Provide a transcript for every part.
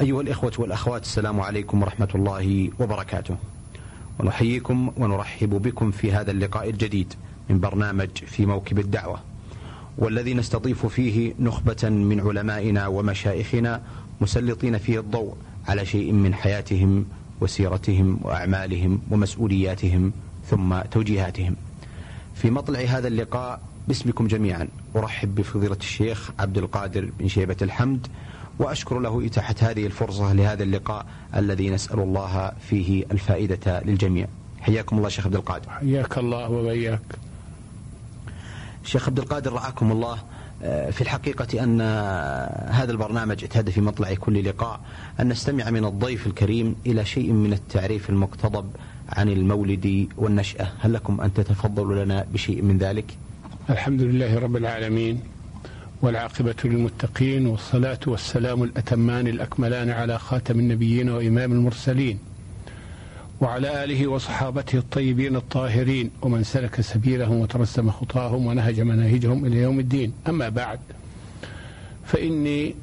أيها الإخوة والأخوات السلام عليكم ورحمة الله وبركاته. ونحييكم ونرحب بكم في هذا اللقاء الجديد من برنامج في موكب الدعوة والذي نستضيف فيه نخبة من علمائنا ومشايخنا مسلطين فيه الضوء على شيء من حياتهم وسيرتهم وأعمالهم ومسؤولياتهم ثم توجيهاتهم. في مطلع هذا اللقاء باسمكم جميعا أرحب بفضيلة الشيخ عبد القادر بن شيبة الحمد وأشكر له إتاحة هذه الفرصة لهذا اللقاء الذي نسأل الله فيه الفائدة للجميع. حياكم الله شيخ عبد القادر. حياك الله وبياك. شيخ عبد القادر رعاكم الله. في الحقيقة أن هذا البرنامج اعتاد في مطلع كل لقاء. أن نستمع من الضيف الكريم إلى شيء من التعريف المقتضب عن المولد والنشأة. هل لكم أن تتفضلوا لنا بشيء من ذلك؟ الحمد لله رب العالمين. والعاقبة للمتقين والصلاة والسلام الأتمان الأكملان على خاتم النبيين وإمام المرسلين وعلى آله وصحابته الطيبين الطاهرين ومن سلك سبيلهم وترسم خطاهم ونهج مناهجهم إلى يوم الدين. أما بعد فإني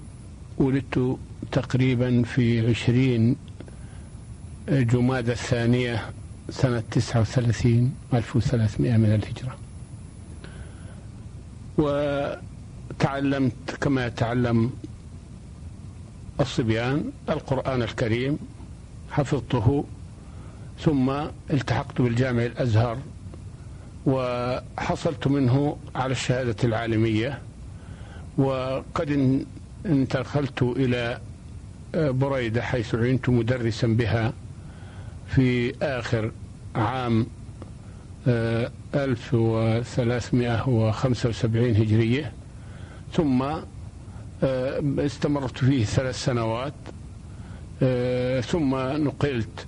ولدت تقريبا في عشرين جماد الثانية سنة تسعة وثلاثين ألف وثلاثمائة من الهجرة. وتعلمت كما يتعلم الصبيان القرآن الكريم حفظته ثم التحقت بالجامع الأزهر وحصلت منه على الشهادة العالمية. وقد انتقلت إلى بريدة حيث عينت مدرسا بها في آخر عام 1375 هجرية. ثم استمرت فيه ثلاث سنوات ثم نقلت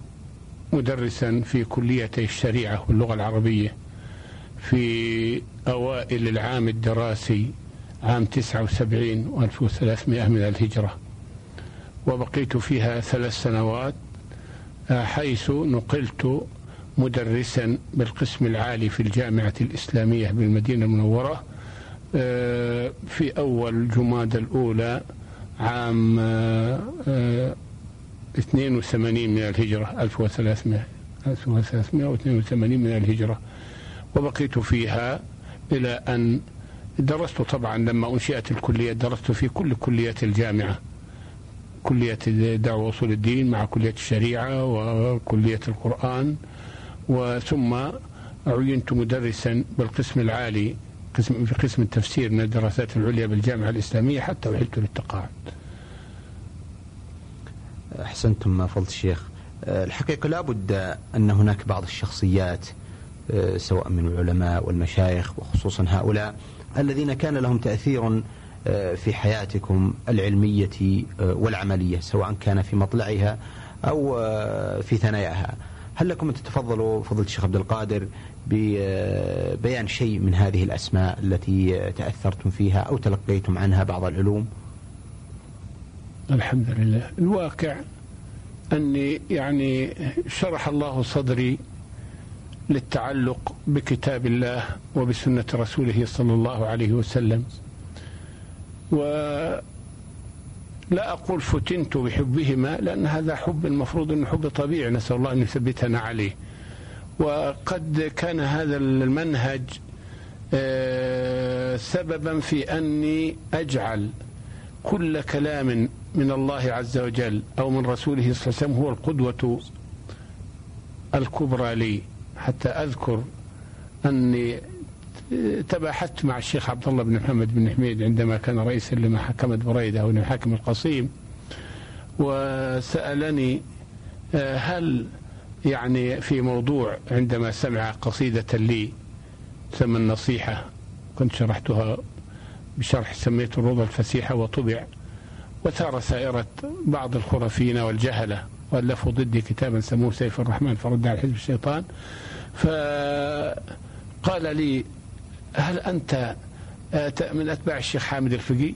مدرسا في كليتي الشريعة واللغة العربية في أوائل العام الدراسي عام 79 و 1300 من الهجرة. وبقيت فيها ثلاث سنوات حيث نقلت مدرسا بالقسم العالي في الجامعة الإسلامية بالمدينة المنورة في أول جماد الأولى عام 82 من الهجرة 1300 1382 من الهجرة. وبقيت فيها إلى أن درست طبعا لما أنشئت الكلية درست في كل كليات الجامعة كلية دعوة وصول الدين مع كلية الشريعة وكلية القرآن وثم عينت مدرسا بالقسم العالي قسم في قسم التفسير من الدراسات العليا بالجامعة الإسلامية حتى وحلت للتقاعد. أحسنتم فضل الشيخ. الحقيقة لابد أن هناك بعض الشخصيات سواء من العلماء والمشايخ وخصوصا هؤلاء الذين كان لهم تأثير في حياتكم العلمية والعملية سواء كان في مطلعها أو في ثناياها. هل لكم أن تتفضلوا؟ فضل الشيخ عبد القادر. ببيان شيء من هذه الأسماء التي تأثرتم فيها أو تلقيتم عنها بعض العلوم؟ الحمد لله. الواقع أني يعني شرح الله صدري للتعلق بكتاب الله وبسنة رسوله صلى الله عليه وسلم. ولا أقول فتنت بحبهما لأن هذا حب المفروض أنه حب طبيعي. نسأل الله أن يثبتنا عليه. وقد كان هذا المنهج سببا في أني أجعل كل كلام من الله عز وجل أو من رسوله صلى الله عليه وسلم هو القدوة الكبرى لي. حتى أذكر أني تباحثت مع الشيخ عبد الله بن محمد بن حميد عندما كان رئيسا لمحكمة بريدة أو لمحاكم القصيم وسألني هل يعني في موضوع عندما سمع قصيدة لي تسمى النصيحة كنت شرحتها بشرح سميته الروضة الفسيحة وطبع وثار سائرة بعض الخرافين والجهلة وألفوا ضدي كتابا سموه سيف الرحمن فرد على حزب الشيطان. فقال لي هل أنت من أتباع الشيخ حامد الفقي؟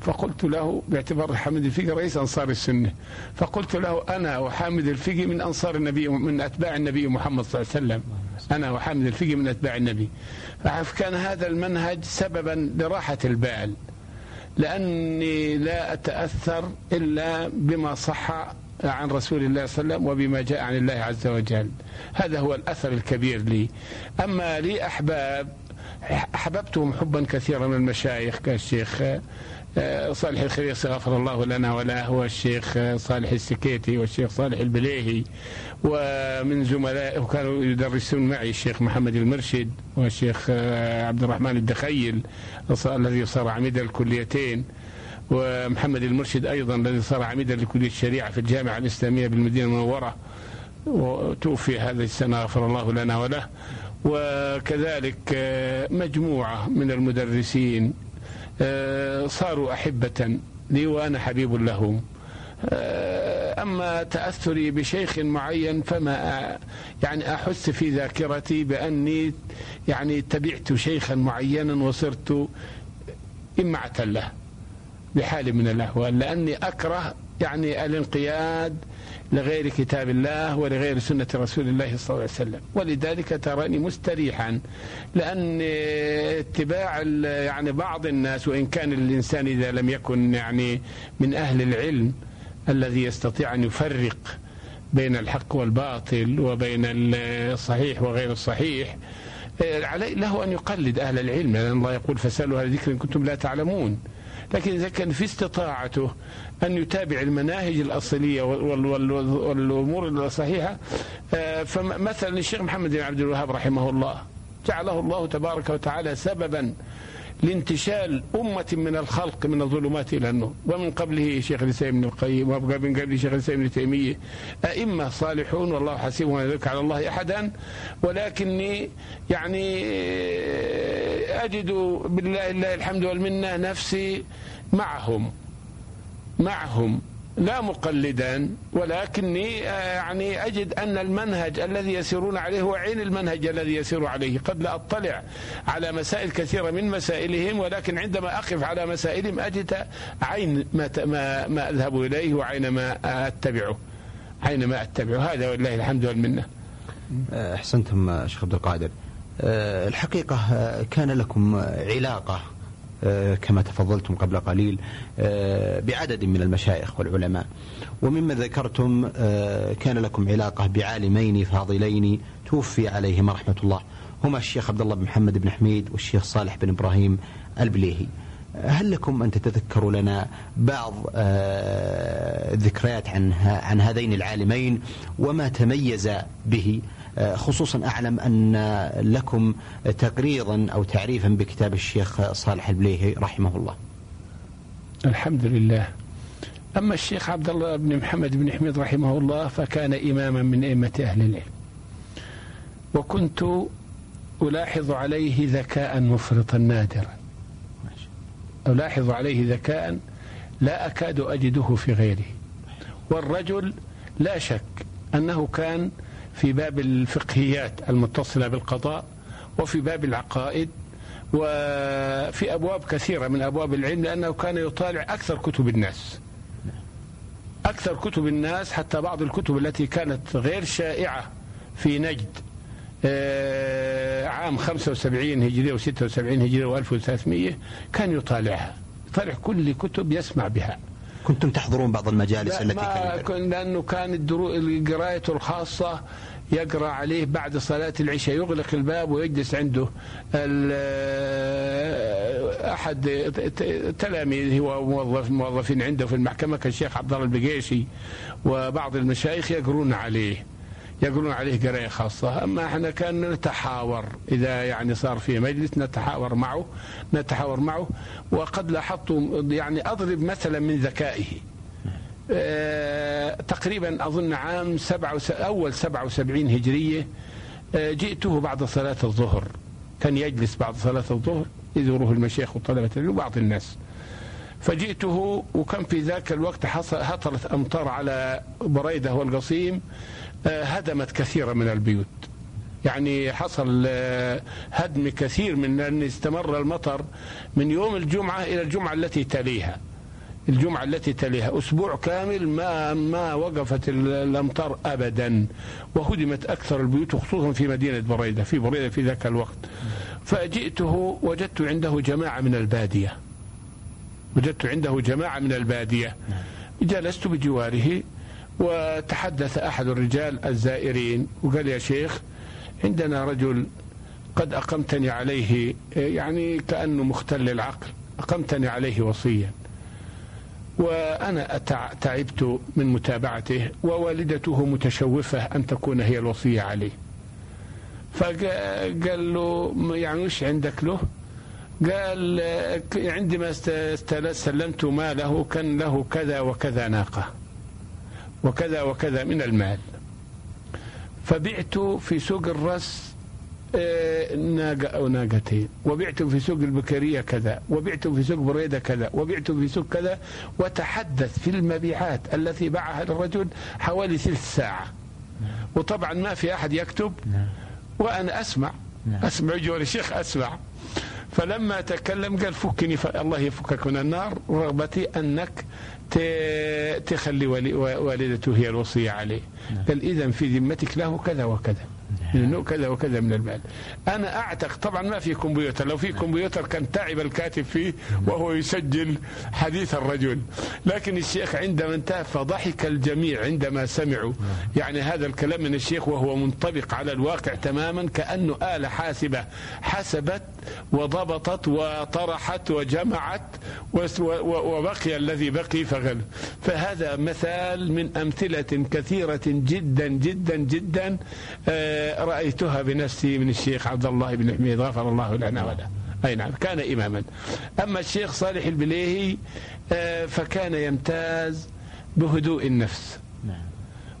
فقلت له باعتبار حامد الفقي رئيس أنصار السنة فقلت له أنا وحامد الفقي من أنصار النبي من أتباع النبي محمد صلى الله عليه وسلم. أنا وحامد الفقي من أتباع النبي. فكان هذا المنهج سببا لراحة البال لأني لا أتأثر إلا بما صح عن رسول الله صلى الله عليه وسلم وبما جاء عن الله عز وجل. هذا هو الأثر الكبير لي. أما لي أحباب أحببتهم حبا كثيرا من المشايخ كالشيخ صالح الخريصي غفر الله لنا وله والشيخ صالح السكيتي والشيخ صالح البليهي. ومن زملائه كانوا يدرسون معي الشيخ محمد المرشد والشيخ آه، عبد الرحمن الدخيل الذي صار عميد الكليتين. ومحمد المرشد أيضا الذي صار عميدا لكلية الشريعة في الجامعة الإسلامية بالمدينة المنورة. وتوفي هذه السنة غفر الله لنا وله. وكذلك آه، مجموعة من المدرسين آه، صاروا أحبة لي وأنا حبيب لهم. آه، أما تأثري بشيخ معين فما يعني أحس في ذاكرتي بأني يعني تبعت شيخا معينا وصرت إمعة له بحال من الأحوال لأني أكره يعني الانقياد لغير كتاب الله ولغير سنة رسول الله صلى الله عليه وسلم. ولذلك تراني مستريحا لأن اتباع يعني بعض الناس وإن كان الإنسان إذا لم يكن يعني من أهل العلم الذي يستطيع أن يفرق بين الحق والباطل وبين الصحيح وغير الصحيح عليه له أن يقلد أهل العلم. لأن الله يقول فسألوا أهل ذكر إن كنتم لا تعلمون. لكن إذا كان في استطاعته أن يتابع المناهج الأصلية والأمور الصحيحة آه، فمثلا الشيخ محمد بن عبد الوهاب رحمه الله جعله الله تبارك وتعالى سببا لانتشال أمة من الخلق من الظلمات إلى النور. ومن قبله شيخ الإسلام ابن القيم ومن قبله شيخ الإسلام ابن تيمية. أئمة صالحون والله حسيبهم يذكر على الله أحدا. ولكني يعني أجد بالله الله الحمد والمنة نفسي معهم. معهم. لا مقلدا ولكني آه، يعني أجد أن المنهج الذي يسيرون عليه هو عين المنهج الذي يسير عليه. قد لا أطلع على مسائل كثيرة من مسائلهم ولكن عندما أقف على مسائلهم أجد عين ما, ما, ما أذهب إليه وعين ما أتبعه. عين ما أتبعه. هذا ولله الحمد والمنة. آه، أحسنتم شيخ عبد القادر. آه، الحقيقة كان لكم علاقة آه، كما تفضلتم قبل قليل آه، بعدد من المشايخ والعلماء. ومما ذكرتم آه، كان لكم علاقة بعالمين فاضلين توفي عليهما رحمة الله. هما الشيخ عبد الله بن محمد بن حميد والشيخ صالح بن إبراهيم البليهي. هل لكم أن تتذكروا لنا بعض الذكريات عن عن هذين العالمين وما تميز به؟ خصوصا أعلم أن لكم تقريرا أو تعريفا بكتاب الشيخ صالح البليهي رحمه الله. الحمد لله. أما الشيخ عبد الله بن محمد بن حميد رحمه الله فكان إماما من أئمة أهل العلم. وكنت ألاحظ عليه ذكاء مفرطا نادرا. ألاحظ عليه ذكاء لا أكاد أجده في غيره. والرجل لا شك أنه كان في باب الفقهيات المتصلة بالقضاء وفي باب العقائد وفي أبواب كثيرة من أبواب العلم لأنه كان يطالع أكثر كتب الناس. أكثر كتب الناس حتى بعض الكتب التي كانت غير شائعة في نجد آه، عام 75 هجرية و76 هجرية و1300 كان يطالعها. يطالع كل كتب يسمع بها. كنتم تحضرون بعض المجالس التي ما كان لأنه كانت قرايته الخاصة يقرأ عليه بعد صلاة العشاء يغلق الباب ويجلس عنده. أحد تلاميذه وموظف موظفين عنده في المحكمة كالشيخ عبد الله البقيشي وبعض المشايخ يقرون عليه. يقولون عليه قراية خاصة. أما إحنا كان نتحاور إذا يعني صار في مجلس نتحاور معه نتحاور معه وقد لاحظت يعني أضرب مثلا من ذكائه. أه تقريبا أظن عام سبعة أول سبعة وسبعين هجرية أه جئته بعد صلاة الظهر. كان يجلس بعد صلاة الظهر يزوره المشايخ وطلبة العلم وبعض الناس. فجئته وكان في ذاك الوقت هطلت أمطار على بريدة والقصيم. هدمت كثيرا من البيوت. يعني حصل آه، هدم كثير من أن استمر المطر من يوم الجمعة إلى الجمعة التي تليها. الجمعة التي تليها. أسبوع كامل ما ما وقفت الأمطار أبدا وهدمت أكثر البيوت خصوصا في مدينة بريدة في بريدة في ذاك الوقت. فجئته وجدت عنده جماعة من البادية. وجدت عنده جماعة من البادية. جلست بجواره. وتحدث أحد الرجال الزائرين وقال يا شيخ عندنا رجل قد أقمتني عليه يعني كأنه مختل العقل أقمتني عليه وصيا وأنا تعبت من متابعته ووالدته متشوفة أن تكون هي الوصية عليه. فقال له يعني وش عندك له؟ قال عندما استلمت ماله كان له كذا وكذا ناقة. وكذا وكذا من المال. فبعت في سوق الرس آه، ناقة أو ناقتين. وبعت في سوق البكرية كذا وبعت في سوق بريدة كذا وبعت في سوق كذا. وتحدث في المبيعات التي باعها للرجل حوالي ثلث ساعة. وطبعا ما في أحد يكتب. وأنا أسمع. أسمع جوري الشيخ أسمع. فلما تكلم قال فكني الله يفكك من النار رغبتي أنك تخلي والدته هي الوصية عليه نعم. قال إذا في ذمتك له كذا وكذا من كذا وكذا من المال. أنا أعتقد طبعا ما في كمبيوتر. لو في كمبيوتر كان تعب الكاتب فيه وهو يسجل حديث الرجل. لكن الشيخ عندما انتهى فضحك الجميع عندما سمعوا. يعني هذا الكلام من الشيخ وهو منطبق على الواقع تماما كأنه آلة حاسبة حسبت وضبطت وطرحت وجمعت وبقي الذي بقي فغل. فهذا مثال من أمثلة كثيرة جدا جدا جدا آه، رأيتها بنفسي من الشيخ عبد الله بن حميد غفر الله لنا وله أي نعم كان إماما. أما الشيخ صالح البليهي آه، فكان يمتاز بهدوء النفس نعم.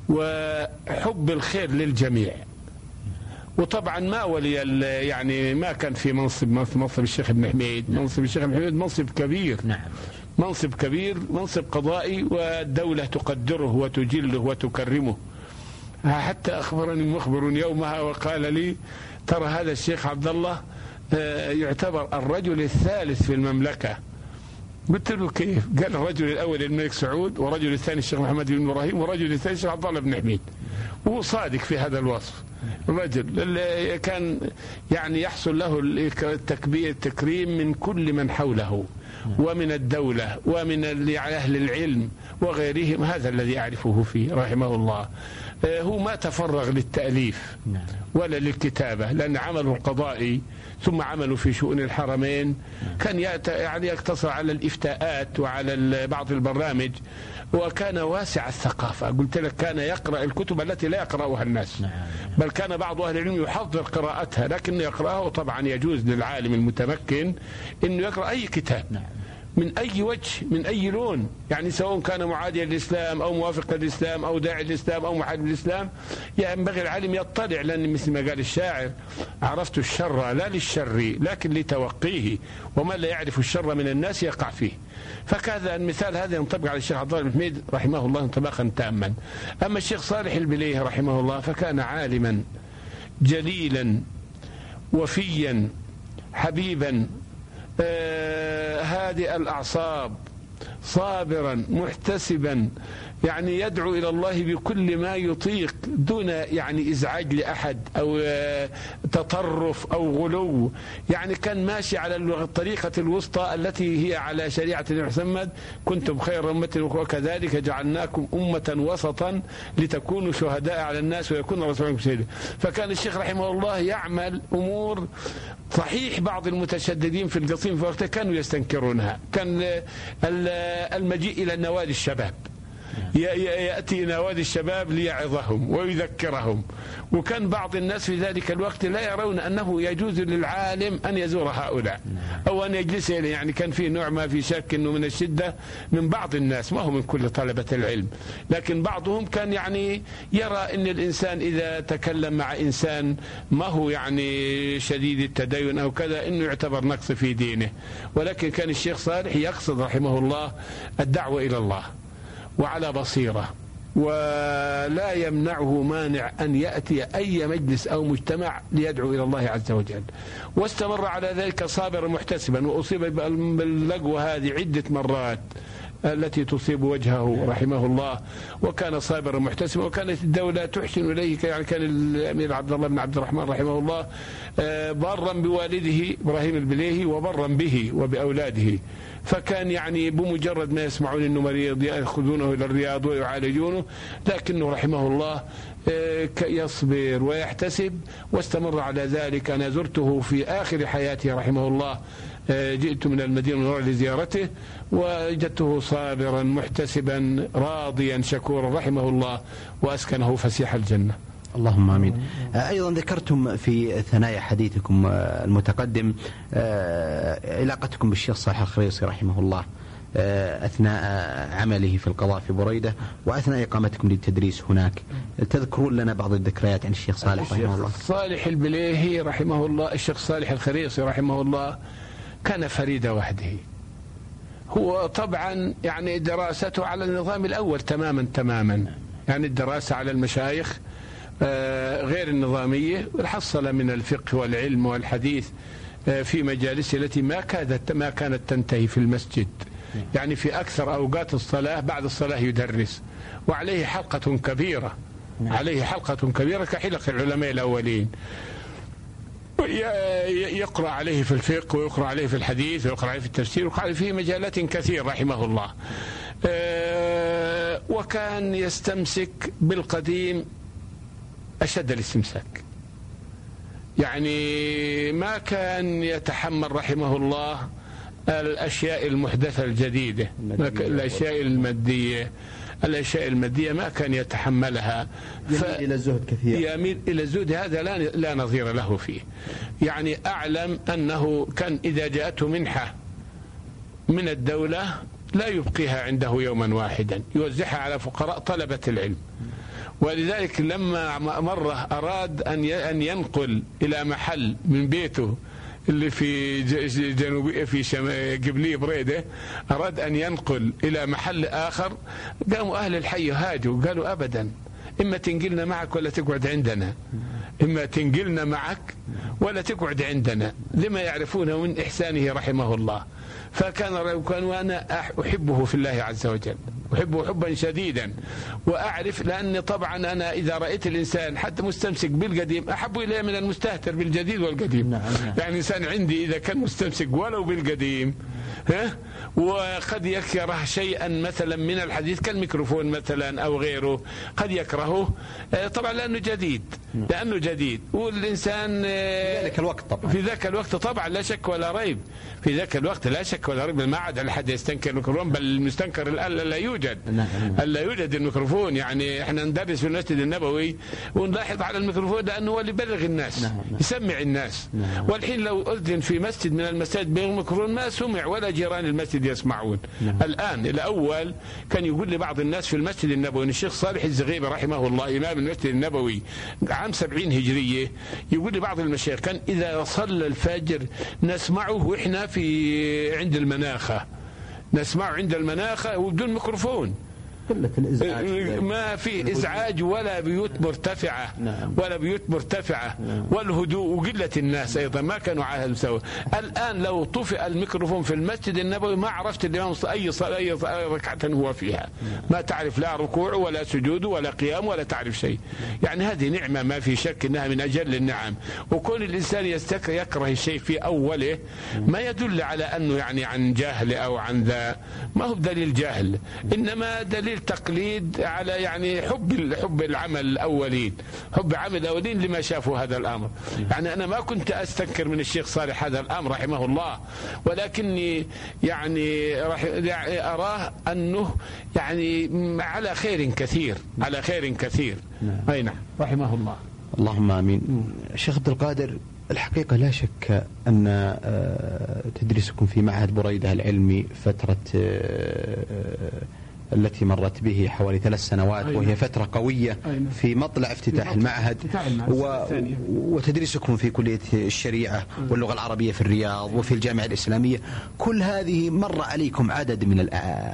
وحب الخير للجميع. وطبعا ما ولي يعني ما كان في منصب منصب الشيخ ابن حميد منصب الشيخ ابن حميد منصب كبير. نعم. منصب كبير منصب قضائي والدولة تقدره وتجله وتكرمه. حتى أخبرني مخبر يومها وقال لي ترى هذا الشيخ عبد الله آه، يعتبر الرجل الثالث في المملكة. قلت له كيف؟ قال الرجل الأول الملك سعود والرجل الثاني الشيخ محمد بن إبراهيم والرجل الثاني الشيخ عبد الله بن حميد. وهو صادق في هذا الوصف. الرجل اللي كان يعني يحصل له التكبير التكريم من كل من حوله ومن الدولة ومن أهل العلم وغيرهم هذا الذي أعرفه فيه رحمه الله. هو ما تفرغ للتأليف نعم. ولا للكتابة لأن عمله القضائي ثم عمله في شؤون الحرمين. كان يعني يقتصر على الإفتاءات وعلى بعض البرامج وكان واسع الثقافة قلت لك كان يقرأ الكتب التي لا يقرأها الناس نعم. بل كان بعض أهل العلم يحضر قراءتها لكن يقرأها وطبعا يجوز للعالم المتمكن أنه يقرأ أي كتاب نعم. من أي وجه من أي لون. يعني سواء كان معاديا للإسلام أو موافقا للإسلام أو داعي للإسلام أو محارب للإسلام ينبغي العالم يطلع لأن مثل ما قال الشاعر عرفت الشر لا للشر لكن لتوقيه ومن لا يعرف الشر من الناس يقع فيه. فكذا المثال هذا ينطبق على الشيخ عبد الله بن حميد رحمه الله انطباقا تاما. أما الشيخ صالح البليه رحمه الله فكان عالما جليلا وفيا حبيبا هادئ الأعصاب صابرا محتسبا يعني يدعو إلى الله بكل ما يطيق دون يعني إزعاج لأحد أو آه، تطرف أو غلو. يعني كان ماشي على الطريقة الوسطى التي هي على شريعة محمد كنتم خير أمة وكذلك جعلناكم أمة وسطا لتكونوا شهداء على الناس ويكون الرسول عليكم شهيدا. فكان الشيخ رحمه الله يعمل أمور صحيح بعض المتشددين في القصيم في وقته كانوا يستنكرونها. كان المجيء إلى نوادي الشباب. يأتي نوادي الشباب ليعظهم ويذكرهم. وكان بعض الناس في ذلك الوقت لا يرون أنه يجوز للعالم أن يزور هؤلاء أو أن يجلس يعني كان في نوع ما في شك أنه من الشدة من بعض الناس. ما هو من كل طلبة العلم. لكن بعضهم كان يعني يرى أن الإنسان إذا تكلم مع إنسان ما هو يعني شديد التدين أو كذا أنه يعتبر نقص في دينه. ولكن كان الشيخ صالح يقصد رحمه الله الدعوة إلى الله. وعلى بصيرة. ولا يمنعه مانع أن يأتي أي مجلس أو مجتمع ليدعو إلى الله عز وجل. واستمر على ذلك صابرا محتسبا. وأصيب باللقوة هذه عدة مرات التي تصيب وجهه رحمه الله. وكان صابرا محتسبا. وكانت الدولة تحسن إليه يعني كان الأمير عبد الله بن عبد الرحمن رحمه الله آه، برا بوالده إبراهيم البليهي وبرا به وبأولاده. فكان يعني بمجرد ما يسمعون إنه مريض يأخذونه إلى الرياض ويعالجونه لكنه رحمه الله آه، يصبر ويحتسب واستمر على ذلك أنا زرته في آخر حياته رحمه الله آه، جئت من المدينة المنورة لزيارته وجدته صابرا محتسبا راضيا شكورا رحمه الله وأسكنه فسيح الجنة. اللهم آمين. آه، أيضا ذكرتم في ثنايا حديثكم آه، المتقدم آه، علاقتكم بالشيخ صالح الخريصي رحمه الله أثناء عمله في القضاء في بريدة وأثناء إقامتكم للتدريس هناك. تذكرون لنا بعض الذكريات عن الشيخ صالح رحمه الله. صالح البليهي رحمه الله الشيخ صالح الخريصي رحمه الله كان فريد وحده. هو طبعا يعني دراسته على النظام الأول تماما تماما يعني الدراسة على المشايخ غير النظامية حصل من الفقه والعلم والحديث آه، في مجالسه التي ما كادت ما كانت تنتهي في المسجد. يعني في أكثر أوقات الصلاة بعد الصلاة يدرس. وعليه حلقة كبيرة. نعم. عليه حلقة كبيرة كحلق العلماء الأولين. يقرأ عليه في الفقه ويقرأ عليه في الحديث ويقرأ عليه في التفسير ويقرأ عليه في مجالات كثير رحمه الله. آه، وكان يستمسك بالقديم أشد الاستمساك. يعني ما كان يتحمل رحمه الله الأشياء المحدثة الجديدة الأشياء المادية الأشياء المادية ما كان يتحملها. يميل. إلى الزهد كثير. يميل إلى الزهد هذا لا, لا نظير له فيه. يعني أعلم أنه كان إذا جاءته منحة من الدولة لا يبقيها عنده يوما واحدا يوزعها على فقراء طلبة العلم. ولذلك لما مرة أراد أن أن ينقل إلى محل من بيته اللي في جنوب في قبلي بريدة أراد أن ينقل إلى محل آخر قاموا أهل الحي هاجوا قالوا أبدا إما تنقلنا معك ولا تقعد عندنا. إما تنقلنا معك ولا تقعد عندنا. لما يعرفونه من إحسانه رحمه الله. فكان كان وأنا أحبه في الله عز وجل. أحبه حبا شديدا. وأعرف لأني طبعا أنا إذا رأيت الإنسان حتى مستمسك بالقديم أحب إليه من المستهتر بالجديد والقديم. نعم نعم. يعني إنسان عندي إذا كان مستمسك ولو بالقديم وقد يكره شيئا مثلا من الحديث كالميكروفون مثلا أو غيره قد يكرهه. آه، طبعا لأنه جديد نعم. لأنه جديد. والإنسان آه، في ذاك الوقت طبعا. في ذاك الوقت طبعا لا شك ولا ريب. في ذاك الوقت لا شك ولا ريب. ما عاد احد يستنكر الميكروفون بل المستنكر الآن لا يوجد. نعم. لا يوجد الميكروفون. يعني إحنا ندرس في المسجد النبوي ونلاحظ على الميكروفون لأنه هو اللي يبلغ الناس نعم. يسمع الناس. والحين لو أذن في مسجد من المساجد بالميكروفون ما سمع ولا جيران المسجد يسمعون. نعم. الآن الأول كان يقول لبعض الناس في المسجد النبوي الشيخ صالح الزغيبي رحمه الله إمام المسجد النبوي عام سبعين هجرية يقول لبعض المشايخ كان إذا صلى الفجر نسمعه وإحنا في عند المناخة. نسمعه عند المناخة وبدون ميكروفون. قلة الإزعاج. ما في إزعاج ولا بيوت مرتفعة. نعم. ولا بيوت مرتفعة. نعم. والهدوء وقلة الناس أيضا. ما كانوا عاهدوا سوا الآن لو طفئ الميكروفون في المسجد النبوي ما عرفت الإمام أي صلاة أي ركعة هو فيها. نعم. ما تعرف لا ركوع ولا سجود ولا قيام ولا تعرف شيء. يعني هذه نعمة ما في شك أنها من أجل النعم. وكون الإنسان يستكره يكره الشيء في أوله ما يدل على أنه يعني عن جهل أو عن ذا. ما هو دليل جهل. إنما دليل تقليد على يعني حب حب العمل الأولين. حب عمل الأولين لما شافوا هذا الأمر. يعني أنا ما كنت أستنكر من الشيخ صالح هذا الأمر رحمه الله ولكني يعني راح يعني أراه أنه يعني على خير كثير على خير كثير. نعم. أي نعم. رحمه الله. اللهم آمين. شيخ عبد القادر الحقيقة لا شك أن آه، تدريسكم في معهد بريدة العلمي فترة آه، التي مرت به حوالي ثلاث سنوات أيوة. وهي فترة قوية أيوة. في مطلع افتتاح في المعهد. و... وتدريسكم في كلية الشريعة أيوة. واللغة العربية في الرياض وفي الجامعة الإسلامية. كل هذه مر عليكم عدد من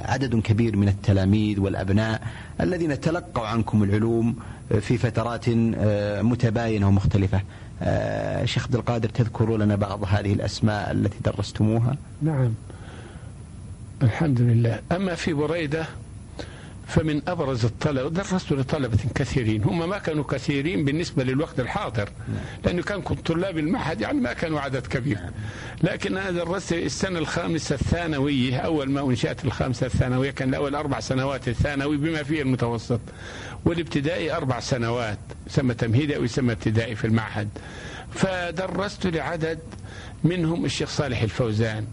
عدد كبير من التلاميذ والأبناء الذين تلقوا عنكم العلوم في فترات آه، متباينة ومختلفة. آه، شيخ عبد القادر تذكروا لنا بعض هذه الأسماء التي درستموها؟ نعم. الحمد لله. أما في بريدة فمن أبرز الطلبة درست لطلبة كثيرين هم ما كانوا كثيرين بالنسبة للوقت الحاضر لأنه كان طلاب المعهد يعني ما كانوا عدد كبير. لكن أنا درست السنة الخامسة الثانوية أول ما أنشأت الخامسة الثانوية كان الأول أربع سنوات الثانوي بما فيه المتوسط. والابتدائي أربع سنوات يسمى تمهيدي أو يسمى ابتدائي في المعهد. فدرست لعدد منهم الشيخ صالح الفوزان.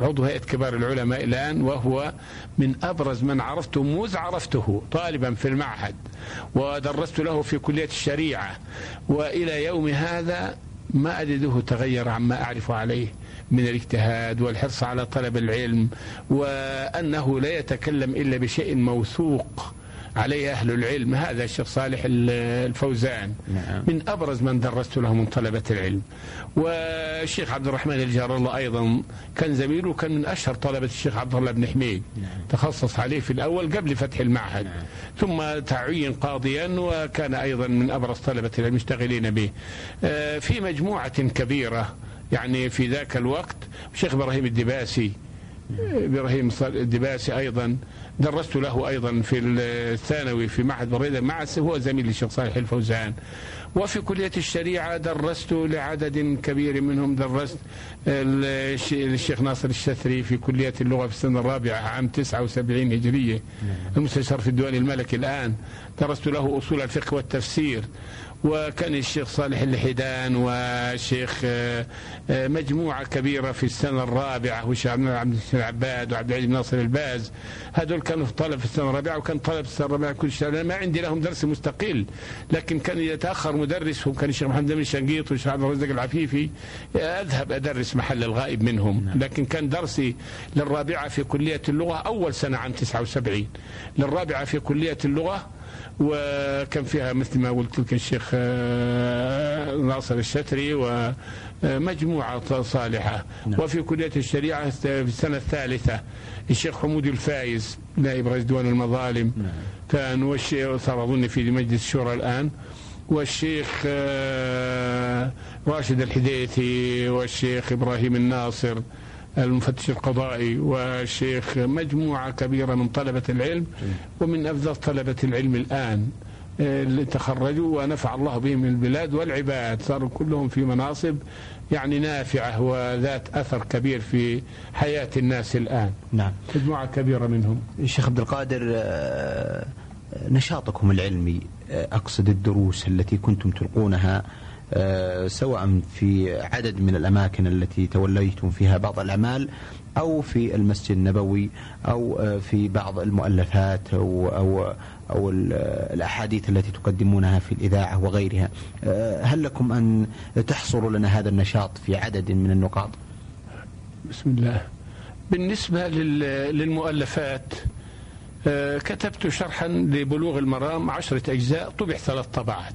عضو هيئة كبار العلماء الآن وهو من أبرز من عرفته موز عرفته طالبا في المعهد ودرست له في كلية الشريعة. وإلى يوم هذا ما أجده تغير عما أعرف عليه من الاجتهاد والحرص على طلب العلم وأنه لا يتكلم إلا بشيء موثوق. عليه أهل العلم. هذا الشيخ صالح الفوزان. نعم. من أبرز من درست له من طلبة العلم. والشيخ عبد الرحمن الجار الله أيضا كان زميله كان من أشهر طلبة الشيخ عبد الله بن حميد. نعم. تخصص عليه في الأول قبل فتح المعهد. نعم. ثم تعين قاضيا وكان أيضا من أبرز طلبة العلم المشتغلين به. آه، في مجموعة كبيرة يعني في ذاك الوقت. الشيخ إبراهيم الدباسي إبراهيم الدباسي أيضا. درست له أيضا في الثانوي في معهد بريدة. مع هو زميل الشيخ صالح الفوزان. وفي كلية الشريعة درست لعدد كبير منهم. درست الشيخ ناصر الشثري في كلية اللغة في السنة الرابعة عام 79 هجرية. المستشار في الديوان الملكي الآن. درست له أصول الفقه والتفسير. وكان الشيخ صالح الحيدان والشيخ آه، آه، مجموعة كبيرة في السنة الرابعة والشيخ عبد العباد وعبد العزيز ناصر الباز. هذول كانوا طلب في السنة الرابعة وكان طلب في السنة الرابعة كل شيء. ما عندي لهم درس مستقل لكن كان يتأخر مدرسهم كان الشيخ محمد بن شنقيط والشيخ عبد الرزاق العفيفي. أذهب أدرس محل الغائب منهم. نعم. لكن كان درسي للرابعة في كلية اللغة أول سنة عام 79 للرابعة في كلية اللغة وكان فيها مثل ما قلت لك الشيخ آه، ناصر الشتري ومجموعة صالحة نعم. وفي كلية الشريعة في السنة الثالثة الشيخ حمود الفايز نائب رئيس ديوان المظالم نعم. كان والشيخ صار أظن في مجلس الشورى الآن والشيخ آه، راشد الحديثي والشيخ إبراهيم الناصر المفتش القضائي والشيخ مجموعة كبيرة من طلبة العلم ومن أفضل طلبة العلم الآن آه، اللي تخرجوا ونفع الله بهم البلاد والعباد صاروا كلهم في مناصب يعني نافعة وذات أثر كبير في حياة الناس الآن. نعم. مجموعة كبيرة منهم. الشيخ عبد القادر آه، نشاطكم العلمي آه، أقصد الدروس التي كنتم تلقونها سواء في عدد من الأماكن التي توليتم فيها بعض الأعمال أو في المسجد النبوي أو آه، في بعض المؤلفات أو أو أو الأحاديث التي تقدمونها في الإذاعة وغيرها. آه، هل لكم أن تحصروا لنا هذا النشاط في عدد من النقاط؟ بسم الله. بالنسبة للمؤلفات كتبت شرحا لبلوغ المرام عشرة أجزاء طبع ثلاث طبعات.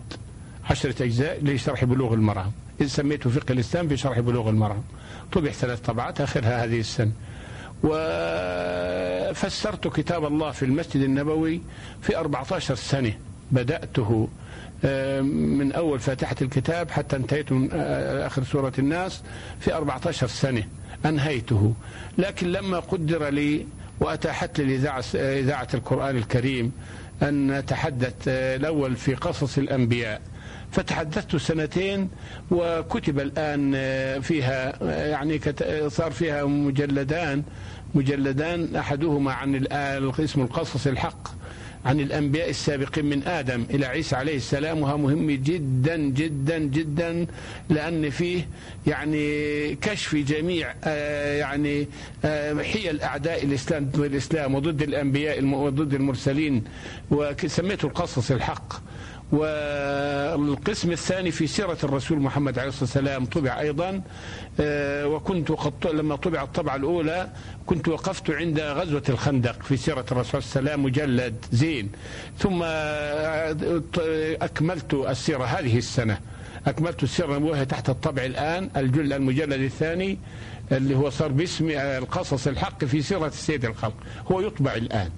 عشرة أجزاء لشرح بلوغ المرام. إذ سميته فقه الإسلام في شرح بلوغ المرام. طبع ثلاث طبعات آخرها هذه السنة وفسرت كتاب الله في المسجد النبوي في 14 سنة. بدأته آه، من أول فاتحة الكتاب حتى انتهيت من آه، آخر سورة الناس في 14 سنة. أنهيته. لكن لما قدر لي وأتاحت لي إذاعة القرآن الكريم أن أتحدث آه، الأول في قصص الأنبياء. فتحدثت سنتين وكتب الآن فيها يعني صار فيها مجلدان مجلدان أحدهما عن اسم القصص الحق عن الأنبياء السابقين من آدم إلى عيسى عليه السلام وهو مهم جدا جدا جدا لأن فيه يعني كشف جميع آه يعني آه حيل أعداء الإسلام ضد الإسلام وضد الأنبياء وضد المرسلين وسميته القصص الحق. والقسم الثاني في سيرة الرسول محمد عليه الصلاة والسلام طبع أيضا وكنت قد لما طبع الطبعة الأولى كنت وقفت عند غزوة الخندق في سيرة الرسول صلى الله عليه وسلم مجلد زين. ثم أكملت السيرة هذه السنة. أكملت السيرة وهي تحت الطبع الآن الجل المجلد الثاني. اللي هو صار باسم القصص الحق في سيرة السيد الخلق. هو يطبع الآن.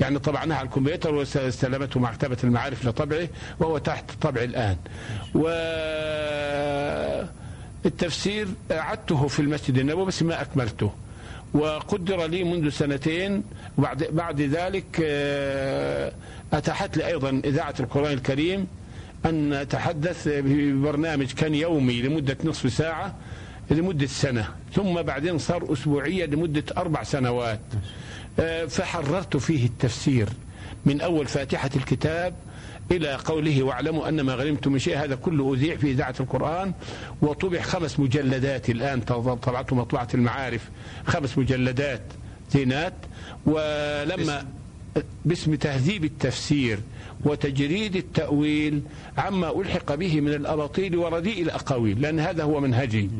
يعني طبعناه على الكمبيوتر واستلمته مكتبة المعارف لطبعه وهو تحت طبع الآن. و التفسير أعدته في المسجد النبوي بس ما أكملته. وقدر لي منذ سنتين بعد بعد ذلك أتاحت لي أيضا إذاعة القرآن الكريم أن أتحدث ببرنامج كان يومي لمدة نصف ساعة لمدة سنة ثم بعدين صار أسبوعيا لمدة أربع سنوات. فحررت فيه التفسير من أول فاتحة الكتاب إلى قوله واعلموا أن ما غنمتم من شيء هذا كله أذيع في إذاعة القرآن. وطبع خمس مجلدات الآن طبعته مطبعة المعارف خمس مجلدات زينات. ولما باسم تهذيب التفسير وتجريد التأويل عما ألحق به من الأباطيل ورديء الأقاويل لأن هذا هو منهجي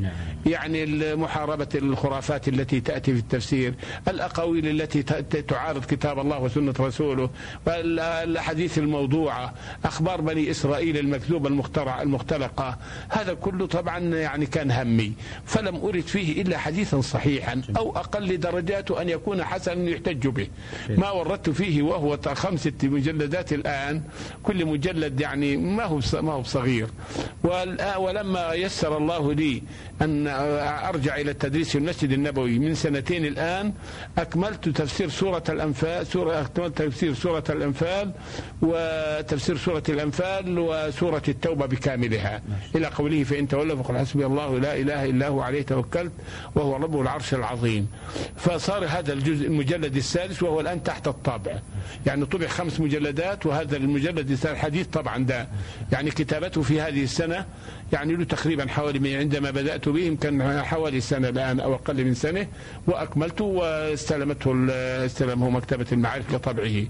يعني محاربة الخرافات التي تأتي في التفسير الأقاويل التي تعارض كتاب الله وسنة رسوله الأحاديث الموضوعة أخبار بني إسرائيل المكذوبة المخترع المختلقة هذا كله طبعا يعني كان همي. فلم أرد فيه إلا حديثا صحيحا أو أقل درجاته أن يكون حسنا يحتج به. ما وردت فيه وهو خمسة مجلدات الآن كل مجلد يعني ما هو ما هو صغير. ولما يسر الله لي أن أرجع إلى التدريس في المسجد النبوي من سنتين الآن أكملت تفسير سورة الأنفال سورة أكملت تفسير سورة الأنفال وتفسير سورة الأنفال وسورة التوبة بكاملها. إلى قوله فإن تولوا فقل حسبي الله لا إله إلا هو عليه توكلت وهو رب العرش العظيم. فصار هذا الجزء المجلد السادس وهو الآن تحت الطابع. يعني طبع خمس مجلدات وهذا المجلد الثالث حديث طبعا ده. يعني كتابته في هذه السنة يعني له تقريبا حوالي عندما بدأت به يمكن حوالي سنة الآن أو أقل من سنة وأكملته واستلمته استلمه مكتبة المعارف لطبعه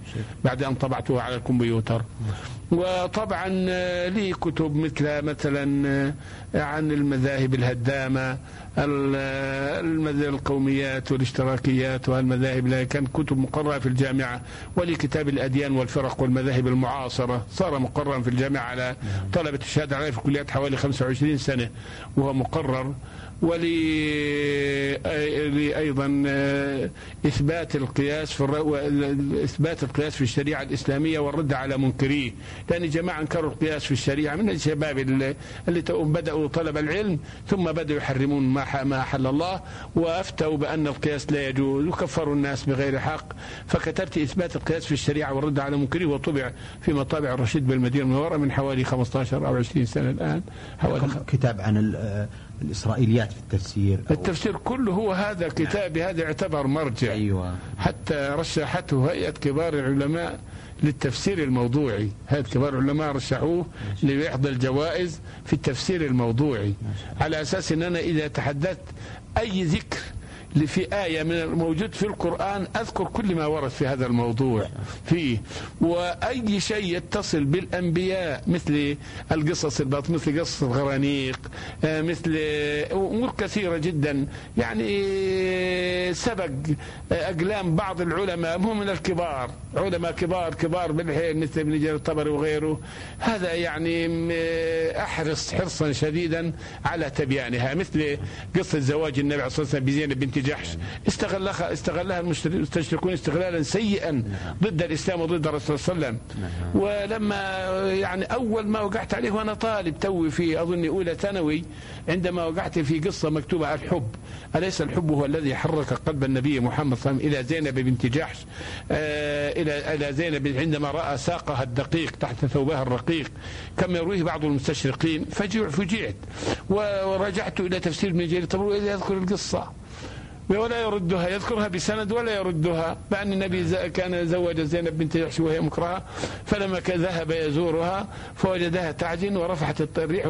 بعد أن طبعته على الكمبيوتر. وطبعا لي كتب مثل مثلا عن المذاهب الهدامة القوميات والاشتراكيات والمذاهب كان كتب مقررة في الجامعة ولكتاب الأديان والفرق والمذاهب المعاصرة. صار مقررا في الجامعة على طلبة الشهادة عليه في كليات حوالي 25 سنة وهو مقرر. ولي أيضا إثبات القياس في إثبات القياس في الشريعة الإسلامية والرد على منكريه. لأن جماعة أنكروا القياس في الشريعة من الشباب اللي, بدأوا طلب العلم ثم بدأوا يحرمون ما ما أحل الله وأفتوا بأن القياس لا يجوز وكفروا الناس بغير حق. فكتبت إثبات القياس في الشريعة والرد على منكريه وطبع في مطابع الرشيد بالمدينة المنورة من حوالي 15 أو 20 سنة الآن. حوالي كتاب عن الإسرائيليات في التفسير التفسير كله هو هذا الكتاب نعم. هذا يعتبر مرجع أيوة. حتى رشحته هيئة كبار العلماء للتفسير الموضوعي هيئة كبار العلماء رشحوه ليحضر الجوائز في التفسير الموضوعي على أساس أن أنا إذا تحدثت أي ذكر في آية من الموجود في القرآن أذكر كل ما ورد في هذا الموضوع فيه. وأي شيء يتصل بالأنبياء مثل القصص الباط مثل قصص الغرانيق آه، مثل أمور كثيرة جدا. يعني سبق أقلام بعض العلماء هم من الكبار علماء كبار كبار بالحين مثل ابن جرير الطبري وغيره. هذا يعني أحرص حرصا شديدا على تبيانها مثل قصة زواج النبي عليه الصلاة والسلام بزينب بنت جحش. استغلها استغلها المستشرقون استغلالا سيئا ضد الإسلام وضد الرسول صلى الله عليه وسلم. ولما يعني أول ما وقعت عليه وأنا طالب توي في اظن أولى ثانوي عندما وقعت في قصة مكتوبة الحب. أليس الحب هو الذي حرك قلب النبي محمد صلى الله عليه وسلم إلى زينب بنت جحش؟ آه إلى إلى زينب عندما رأى ساقها الدقيق تحت ثوبها الرقيق. كما يرويه بعض المستشرقين فجعت. ورجعت إلى تفسير ابن جرير. طب يذكر القصة؟ ولا يردها. يذكرها بسند ولا يردها. بأن النبي كان زوج زينب بنت جحش وهي مكرهة. فلما ذهب يزورها فوجدها تعجن ورفعت الريح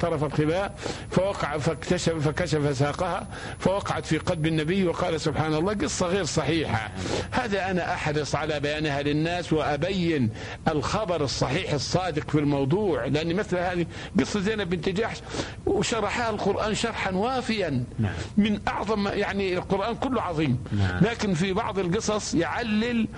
طرف الخباء فوقع فاكتشف فكشف ساقها فوقعت في قلب النبي وقال سبحان الله قصة غير صحيحة. هذا أنا أحرص على بيانها للناس وأبين الخبر الصحيح الصادق في الموضوع. لأن مثل هذه قصة زينب بنت جحش وشرحها القرآن شرحا وافيا. نعم. من أعظم يعني القرآن كله عظيم نعم. لكن في بعض القصص يعلل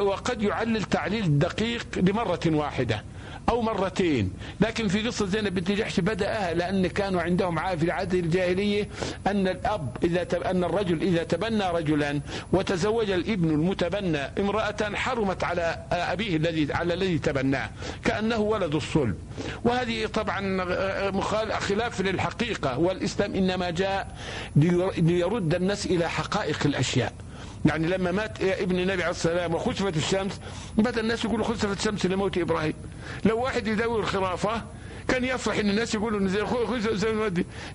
وقد يعلل تعليل دقيق لمرة واحدة أو مرتين. لكن في قصة زينب بنت جحش بدأها لأن كانوا عندهم عادة العادة الجاهلية أن الأب إذا تب... أن الرجل إذا تبنى رجلا وتزوج الابن المتبنى امرأة حرمت على أبيه الذي على الذي تبناه كأنه ولد الصلب. وهذه طبعا خلاف للحقيقة والإسلام إنما جاء ليرد الناس إلى حقائق الأشياء. يعني لما مات ابن النبي عليه السلام وخسفت الشمس بدأ الناس يقولوا خسفت الشمس لموت إبراهيم. لو واحد يداوي الخرافة كان يفرح إن الناس يقولوا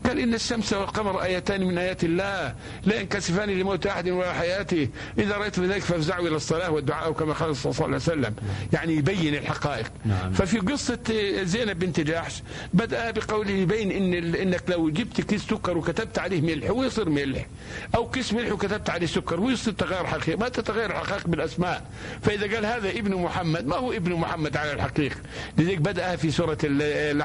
قال إن الشمس والقمر آيتان من آيات الله. لا ينكسفان لموت أحد ولا حياته. إذا رايت ذلك فافزعوا إلى الصلاة والدعاء كما قال صلى الله عليه وسلم. يعني يبين الحقائق. نعم. ففي قصة زينب بنت جحش بدأ بقوله يبين إن إنك لو جبت كيس سكر وكتبت عليه ملح هو يصير ملح. أو كيس ملح وكتبت عليه سكر هو يصير تغير حقيقي. ما تتغير الحقائق بالأسماء. فإذا قال هذا ابن محمد ما هو ابن محمد على الحقيقة. لذلك بدأ في سورة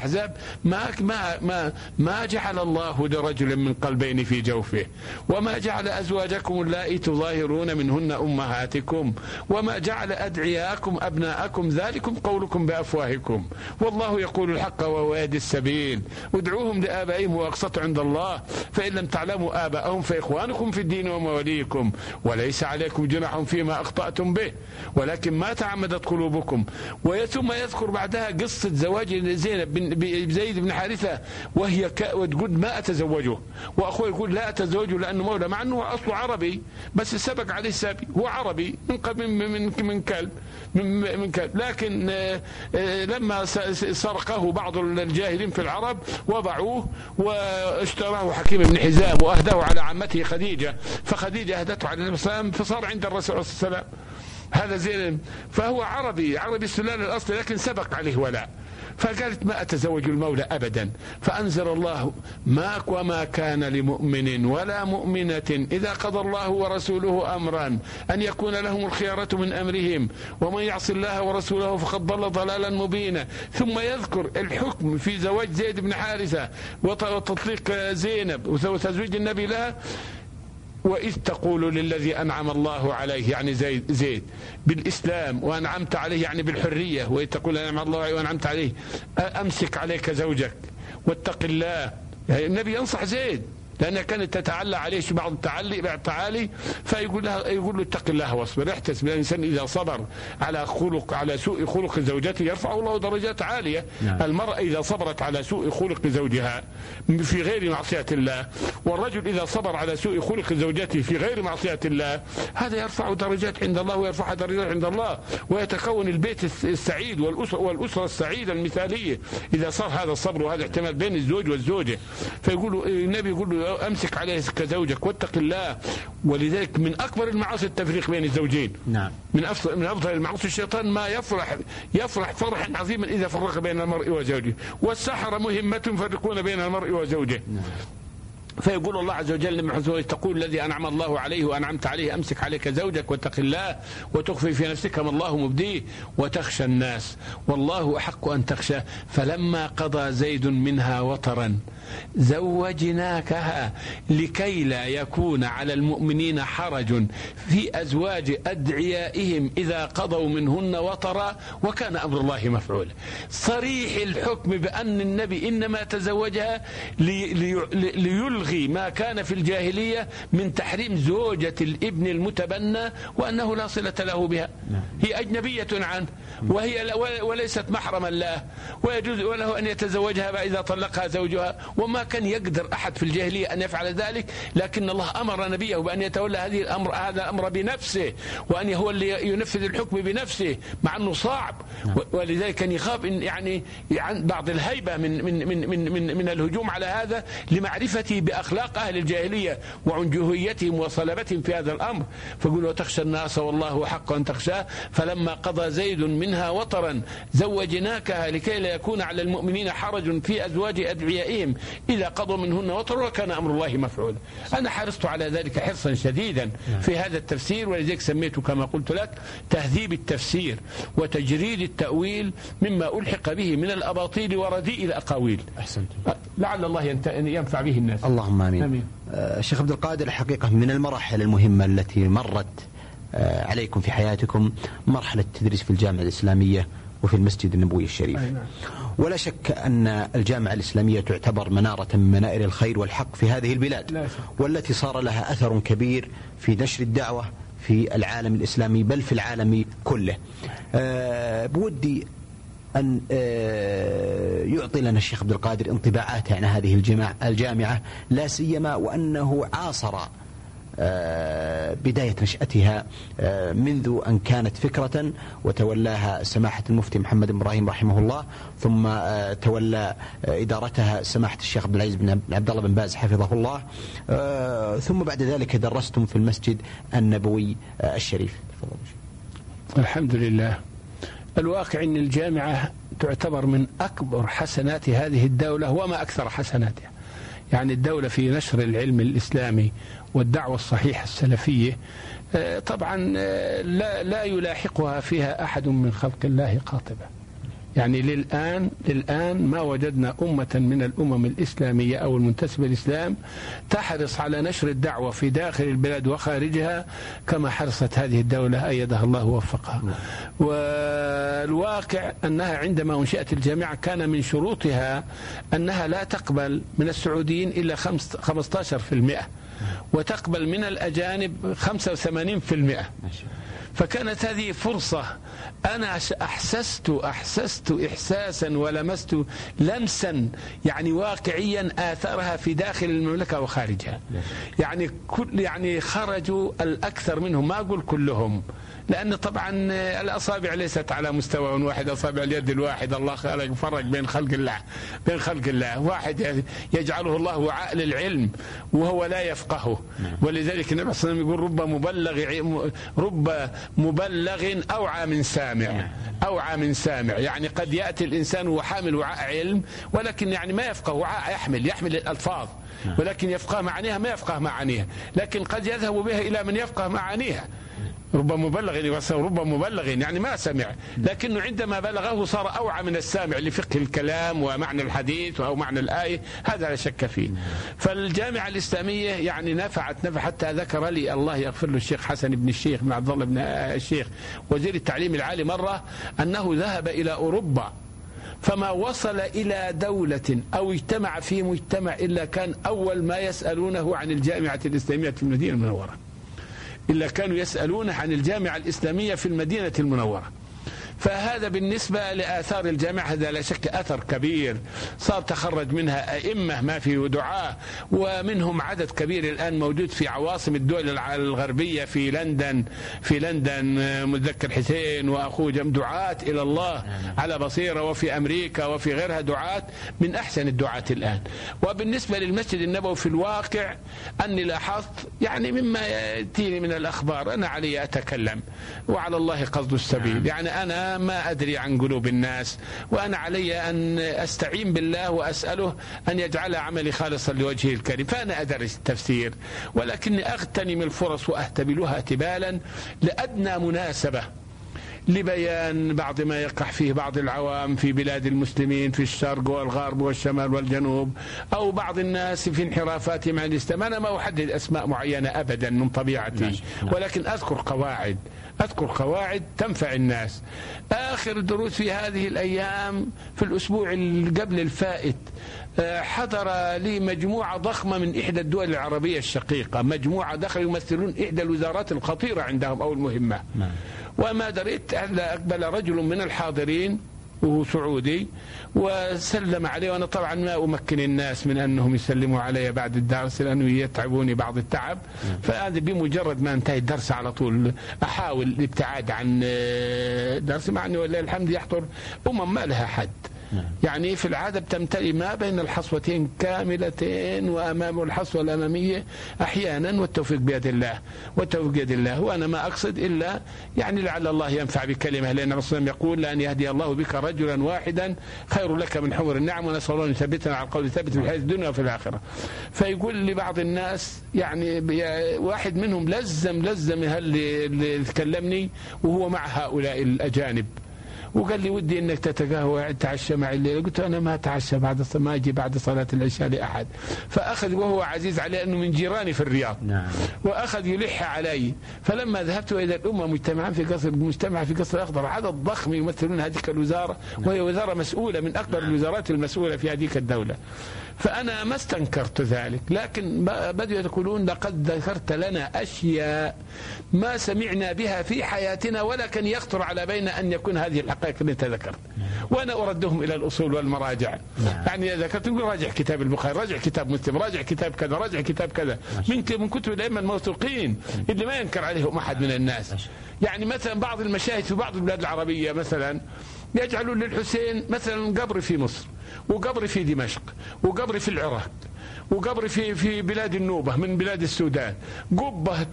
الأحزاب ما ما ما ما جعل الله لرجل من قلبين في جوفه. وما جعل أزواجكم اللائي تظاهرون منهن أمهاتكم. وما جعل أدعياكم أبناءكم ذلكم قولكم بأفواهكم. والله يقول الحق وهو يهدي السبيل. ادعوهم لآبائهم وأقسط عند الله. فإن لم تعلموا آباءهم فإخوانكم في الدين ومواليكم. وليس عليكم جناح فيما أخطأتم به. ولكن ما تعمدت قلوبكم. وثم يذكر بعدها قصة زواج زينب بزيد بن حارثة وهي. وتقول ما أتزوجه؟ وأخوه يقول لا أتزوجه لأنه مولى مع أنه أصله عربي بس سبق عليه السابي. هو عربي من من من, كلب من, كلب. لكن آه، آه، لما سرقه بعض الجاهلين في العرب وضعوه واشتراه حكيم بن حزام وأهداه على عمته خديجة فخديجة أهدته على وسلم فصار عند الرسول عليه وسلم. هذا زين. فهو عربي عربي السلال الأصلي لكن سبق عليه ولاء فقالت ما أتزوج المولى أبدا. فأنزل الله ما وما كان لمؤمن ولا مؤمنة إذا قضى الله ورسوله أمرا أن يكون لهم الخيارة من أمرهم. ومن يعص الله ورسوله فقد ضل ضلالا مبينا. ثم يذكر الحكم في زواج زيد بن حارثة وتطليق زينب وتزويج النبي لها. وإذ تقول للذي أنعم الله عليه يعني زيد, زيد بالإسلام وأنعمت عليه يعني بالحرية وإذ تقول أنعم الله عليه وأنعمت عليه أمسك عليك زوجك واتق الله. يعني النبي ينصح زيد. لأنها كانت تتعلى عليه بعض التعلي بعض التعالي فيقول لها يقول له اتق الله واصبر احتسب الإنسان إذا صبر على خلق على سوء خلق زوجته يرفع الله درجات عالية. نعم. المرأة إذا صبرت على سوء خلق زوجها في غير معصية الله والرجل إذا صبر على سوء خلق زوجته في غير معصية الله هذا يرفع درجات عند الله ويرفع درجات عند الله ويتكون البيت السعيد والأسرة, والأسرة السعيدة المثالية. إذا صار هذا الصبر وهذا احتمال بين الزوج والزوجة. فيقول النبي يقول له امسك عليه كزوجك واتق الله. ولذلك من اكبر المعاصي التفريق بين الزوجين. نعم. من افضل من أفضل المعاصي الشيطان ما يفرح يفرح فرحا عظيما إذا فرق بين المرء وزوجه. والسحرة مهمة يفرقون بين المرء وزوجه. نعم. فيقول الله عز وجل لمن تقول الذي أنعم الله عليه وأنعمت عليه أمسك عليك زوجك واتق الله وتخفي في نفسك ما الله مبديه وتخشى الناس. والله أحق أن تخشى. فلما قضى زيد منها وطرا زوجناكها لكي لا يكون على المؤمنين حرج في أزواج أدعيائهم إذا قضوا منهن وطرا وكان أمر الله مفعولا صريح الحكم بأن النبي إنما تزوجها ليلغي يلغي ما كان في الجاهلية من تحريم زوجة الابن المتبنى وأنه لا صلة له بها. نعم. هي أجنبية عنه. وهي وليست محرما له. ويجوز وله أن يتزوجها إذا طلقها زوجها. وما كان يقدر أحد في الجاهلية أن يفعل ذلك لكن الله أمر نبيه بأن يتولى هذه الأمر هذا الأمر بنفسه وأن هو اللي ينفذ الحكم بنفسه مع أنه صعب. نعم. ولذلك كان يخاف إن يعني بعض الهيبة من من من من من, من الهجوم على هذا لمعرفته بأخلاق أهل الجاهلية وعنجهيتهم وصلبتهم في هذا الأمر. فقل وتخشى الناس والله حق أن تخشاه. فلما قضى زيد منها وطرا زوجناكها لكي لا يكون على المؤمنين حرج في أزواج أدعيائهم. إذا قضوا منهن وطرا وكان أمر الله مفعولا أنا حرصت على ذلك حرصا شديدا في هذا التفسير ولذلك سميته كما قلت لك تهذيب التفسير وتجريد التأويل مما ألحق به من الأباطيل ورديء الأقاويل. أحسنت لعل الله ينفع به الناس. اللهم آمين, آمين. آه شيخ عبد القادر الحقيقة من المراحل المهمة التي مرت آه عليكم في حياتكم مرحلة التدريس في الجامعة الإسلامية. وفي المسجد النبوي الشريف. نعم. ولا شك أن الجامعة الإسلامية تعتبر منارة من منائر الخير والحق في هذه البلاد والتي صار لها أثر كبير في نشر الدعوة في العالم الإسلامي بل في العالم كله. أه بودي أن أه يعطي لنا الشيخ عبد القادر انطباعاته عن هذه الجامعة لا سيما وأنه عاصر آه، بداية نشأتها آه، منذ أن كانت فكرة وتولاها سماحة المفتي محمد إبراهيم رحمه الله ثم آه، تولى إدارتها سماحة الشيخ عبد العزيز بن عبد الله بن باز حفظه الله. ثم بعد ذلك درستم في المسجد النبوي الشريف. الحمد لله. الواقع أن الجامعة تعتبر من أكبر حسنات هذه الدولة وما أكثر حسناتها. يعني الدولة في نشر العلم الإسلامي والدعوة الصحيحة السلفية آه، طبعا آه، لا, لا يلاحقها فيها أحد من خلق الله قاطبة يعني للآن للآن ما وجدنا أمة من الأمم الإسلامية أو المنتسبة للإسلام تحرص على نشر الدعوة في داخل البلاد وخارجها كما حرصت هذه الدولة أيدها الله ووفقها. والواقع أنها عندما أنشئت الجامعة كان من شروطها أنها لا تقبل من السعوديين إلا 15% وتقبل من الأجانب 85% فكانت هذه فرصة. أنا أحسست أحسست إحساسا ولمست لمسا يعني واقعيا آثارها في داخل المملكة وخارجها. يعني كل يعني خرجوا الأكثر منهم. ما أقول كلهم. لأن طبعا الأصابع ليست على مستوى واحد أصابع اليد الواحد. الله خلق فرق بين خلق الله بين خلق الله. واحد يجعله الله وعاء للعلم وهو لا يفقهه نعم. ولذلك النبي صلى الله عليه وسلم يقول رب مبلغ رب مبلغ أوعى من سامع. نعم. أوعى من سامع. يعني قد يأتي الإنسان وهو حامل وعاء علم ولكن يعني ما يفقه وعاء يحمل يحمل الألفاظ. نعم. ولكن يفقه معانيها ما يفقه معانيها. لكن قد يذهب بها إلى من يفقه معانيها. رب مبلغ رب مبلغ يعني ما سمع. لكنه عندما بلغه صار أوعى من السامع لفقه الكلام ومعنى الحديث أو معنى الآية هذا لا شك فيه. فالجامعة الإسلامية يعني نفعت نفع حتى ذكر لي الله يغفر له الشيخ حسن بن الشيخ بن عبد الله بن الشيخ وزير التعليم العالي مرة أنه ذهب إلى أوروبا فما وصل إلى دولة أو اجتمع في مجتمع إلا كان أول ما يسألونه عن الجامعة الإسلامية في المدينة المنورة. إلا كانوا يسألون عن الجامعة الإسلامية في المدينة المنورة. فهذا بالنسبة لآثار الجامعة هذا لا شك أثر كبير. صار تخرج منها أئمة ما في دعاة ومنهم عدد كبير الآن موجود في عواصم الدول الغربية في لندن في لندن مذكر حسين وأخوه جم دعاة إلى الله على بصيرة وفي أمريكا وفي غيرها دعاة من أحسن الدعاة الآن. وبالنسبة للمسجد النبوي في الواقع أني لاحظت يعني مما يأتيني من الأخبار أنا علي أتكلم وعلى الله قصد السبيل. يعني أنا ما أدري عن قلوب الناس وأنا علي أن أستعين بالله وأسأله أن يجعل عملي خالصا لوجهه الكريم. فأنا أدرس التفسير ولكني أغتنم الفرص وأهتبلها اهتبالا لأدنى مناسبة لبيان بعض ما يقع فيه بعض العوام في بلاد المسلمين في الشرق والغرب والشمال والجنوب أو بعض الناس في انحرافاتهم عن الإسلام أنا ما أحدد أسماء معينة أبدا من طبيعتي ولكن أذكر قواعد. أذكر قواعد تنفع الناس. آخر دروس في هذه الأيام في الأسبوع قبل الفائت آه، حضر لي مجموعة ضخمة من إحدى الدول العربية الشقيقة. مجموعة دخلوا يمثلون إحدى الوزارات الخطيرة عندهم أو المهمة. نعم. وما دريت ألا أقبل رجل من الحاضرين وهو سعودي وسلم عليه وأنا طبعا ما أمكن الناس من أنهم يسلموا علي بعد الدرس لأنه يتعبوني بعض التعب. فهذا بمجرد ما انتهي الدرس على طول أحاول الابتعاد عن الدرس مع أنه ولله الحمد يحضر أمم ما لها حد يعني في العادة بتمتلئ ما بين الحصوتين كاملتين وأمام الحصوة الأمامية أحيانا والتوفيق بيد الله. والتوفيق بيد الله. وأنا ما أقصد إلا يعني لعل الله ينفع بكلمة لأن الرسول يقول لأن يهدي الله بك رجلا واحدا خير لك من حمر النعم ونسأل الله أن يثبتنا على القول الثابت في الحياة الدنيا وفي الآخرة. فيقول لبعض الناس يعني واحد منهم لزم لزم اللي تكلمني وهو مع هؤلاء الأجانب. وقال لي ودي إنك تتقهوى تعشى معي الليلة قلت أنا ما أتعشى بعد ما أجي بعد صلاة العشاء لأحد فأخذ وهو عزيز علي أنه من جيراني في الرياض نعم. وأخذ يلح علي فلما ذهبت إلى الامه مجتمعا في قصر مجتمع في قصر الاخضر عدد ضخم يمثلون هذه الوزارة نعم. وهي وزارة مسؤولة من أكبر نعم. الوزارات المسؤولة في هذه الدولة فأنا ما استنكرت ذلك لكن بدأوا يقولون لقد ذكرت لنا أشياء ما سمعنا بها في حياتنا ولا كان يخطر على بينا أن يكون هذه الحقائق التي ذكرت. وأنا أردهم إلى الأصول والمراجع. نعم. يعني ذكرت نقول راجع كتاب البخاري راجع كتاب مسلم راجع كتاب كذا راجع كتاب كذا. من من كتب الأئمة الموثوقين اللي ما ينكر عليهم أحد من الناس. يعني مثلا بعض المشاهد في بعض البلاد العربية مثلا يجعلون للحسين مثلا قبر في مصر. وقبر في دمشق وقبر في العراق وقبر في في بلاد النوبة من بلاد السودان. قبة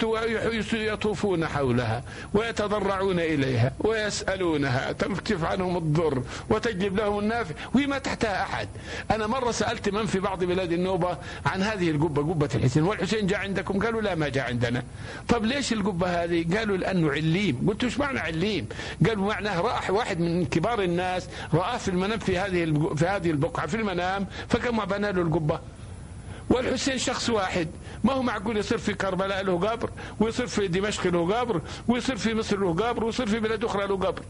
يطوفون حولها ويتضرعون إليها ويسألونها تكشف عنهم الضر وتجلب لهم النافع وهي ما تحتها أحد. أنا مرة سألت من في بعض بلاد النوبة عن هذه القبة قبة الحسين. والحسين جاء عندكم؟ قالوا لا ما جاء عندنا. طب ليش القبة هذه؟ قالوا لأنه عليم. قلت إيش معنى عليم؟ قالوا معناه راح واحد من كبار الناس رآه في المنام في هذه في هذه البقعة في المنام فكما بنى له القبة. والحسين شخص واحد. ما هو معقول يصير في كربلاء له قبر ويصير في دمشق له قبر ويصير في مصر له قبر ويصير في بلاد أخرى له قبر.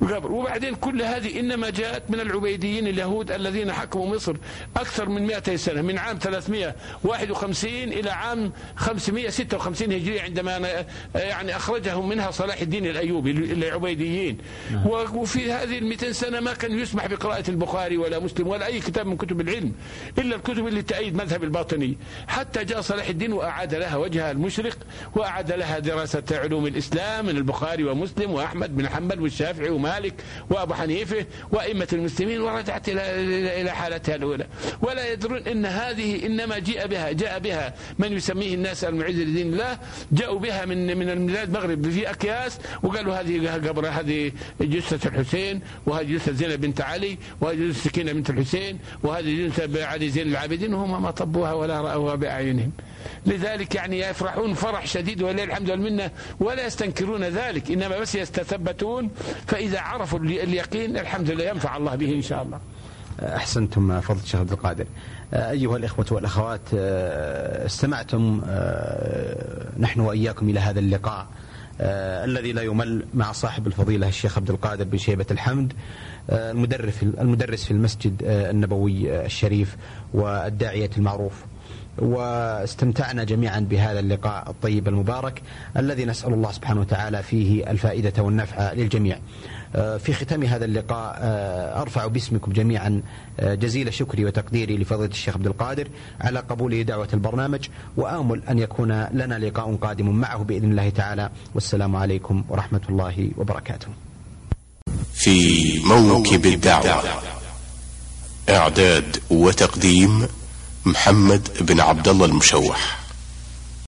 قبر وبعدين كل هذه إنما جاءت من العبيديين اليهود الذين حكموا مصر أكثر من 200 سنة من عام 351 إلى عام 556 هجرية عندما يعني أخرجهم منها صلاح الدين الأيوبي العبيديين نعم. وفي هذه ال 200 سنة ما كان يسمح بقراءة البخاري ولا مسلم ولا أي كتاب من كتب العلم إلا الكتب اللي تأيد مذهب الباطني. حتى جاء صلاح الدين وأعاد لها وجهها المشرق وأعاد لها دراسة علوم الإسلام من البخاري ومسلم وأحمد بن حنبل والشافعي ومالك وأبو حنيفة وأئمة المسلمين ورجعت إلى إلى حالتها الأولى. ولا يدرون أن هذه إنما جاء بها جاء بها من يسميه الناس المعز لدين الله جاءوا بها من من البلاد المغرب في أكياس وقالوا هذه قبر هذه جثة الحسين وهذه جثة زينب بنت علي وهذه جثة سكينة بنت الحسين وهذه جثة علي زين العابدين وهم ما طبوها ولا رأوها بأعينهم. لذلك يعني يفرحون فرح شديد ولله الحمد والمنة ولا يستنكرون ذلك. إنما بس يتثبتون فإذا عرفوا اليقين الحمد لله ينفع الله به إن شاء الله. أحسنتم فضل الشيخ عبد القادر. أيها الإخوة والأخوات استمعتم نحن وإياكم إلى هذا اللقاء الذي لا يمل مع صاحب الفضيلة الشيخ عبد القادر بن شيبة الحمد المدرس المدرس في المسجد النبوي الشريف والداعية المعروف. واستمتعنا جميعا بهذا اللقاء الطيب المبارك الذي نسأل الله سبحانه وتعالى فيه الفائدة والنفع للجميع. آه، في ختام هذا اللقاء آه، أرفع باسمكم جميعا آه، جزيل شكري وتقديري لفضيلة الشيخ عبد القادر على قبوله دعوة البرنامج وآمل أن يكون لنا لقاء قادم معه بإذن الله تعالى. والسلام عليكم ورحمة الله وبركاته. في موكب الدعوة إعداد وتقديم محمد بن عبد الله المشوح.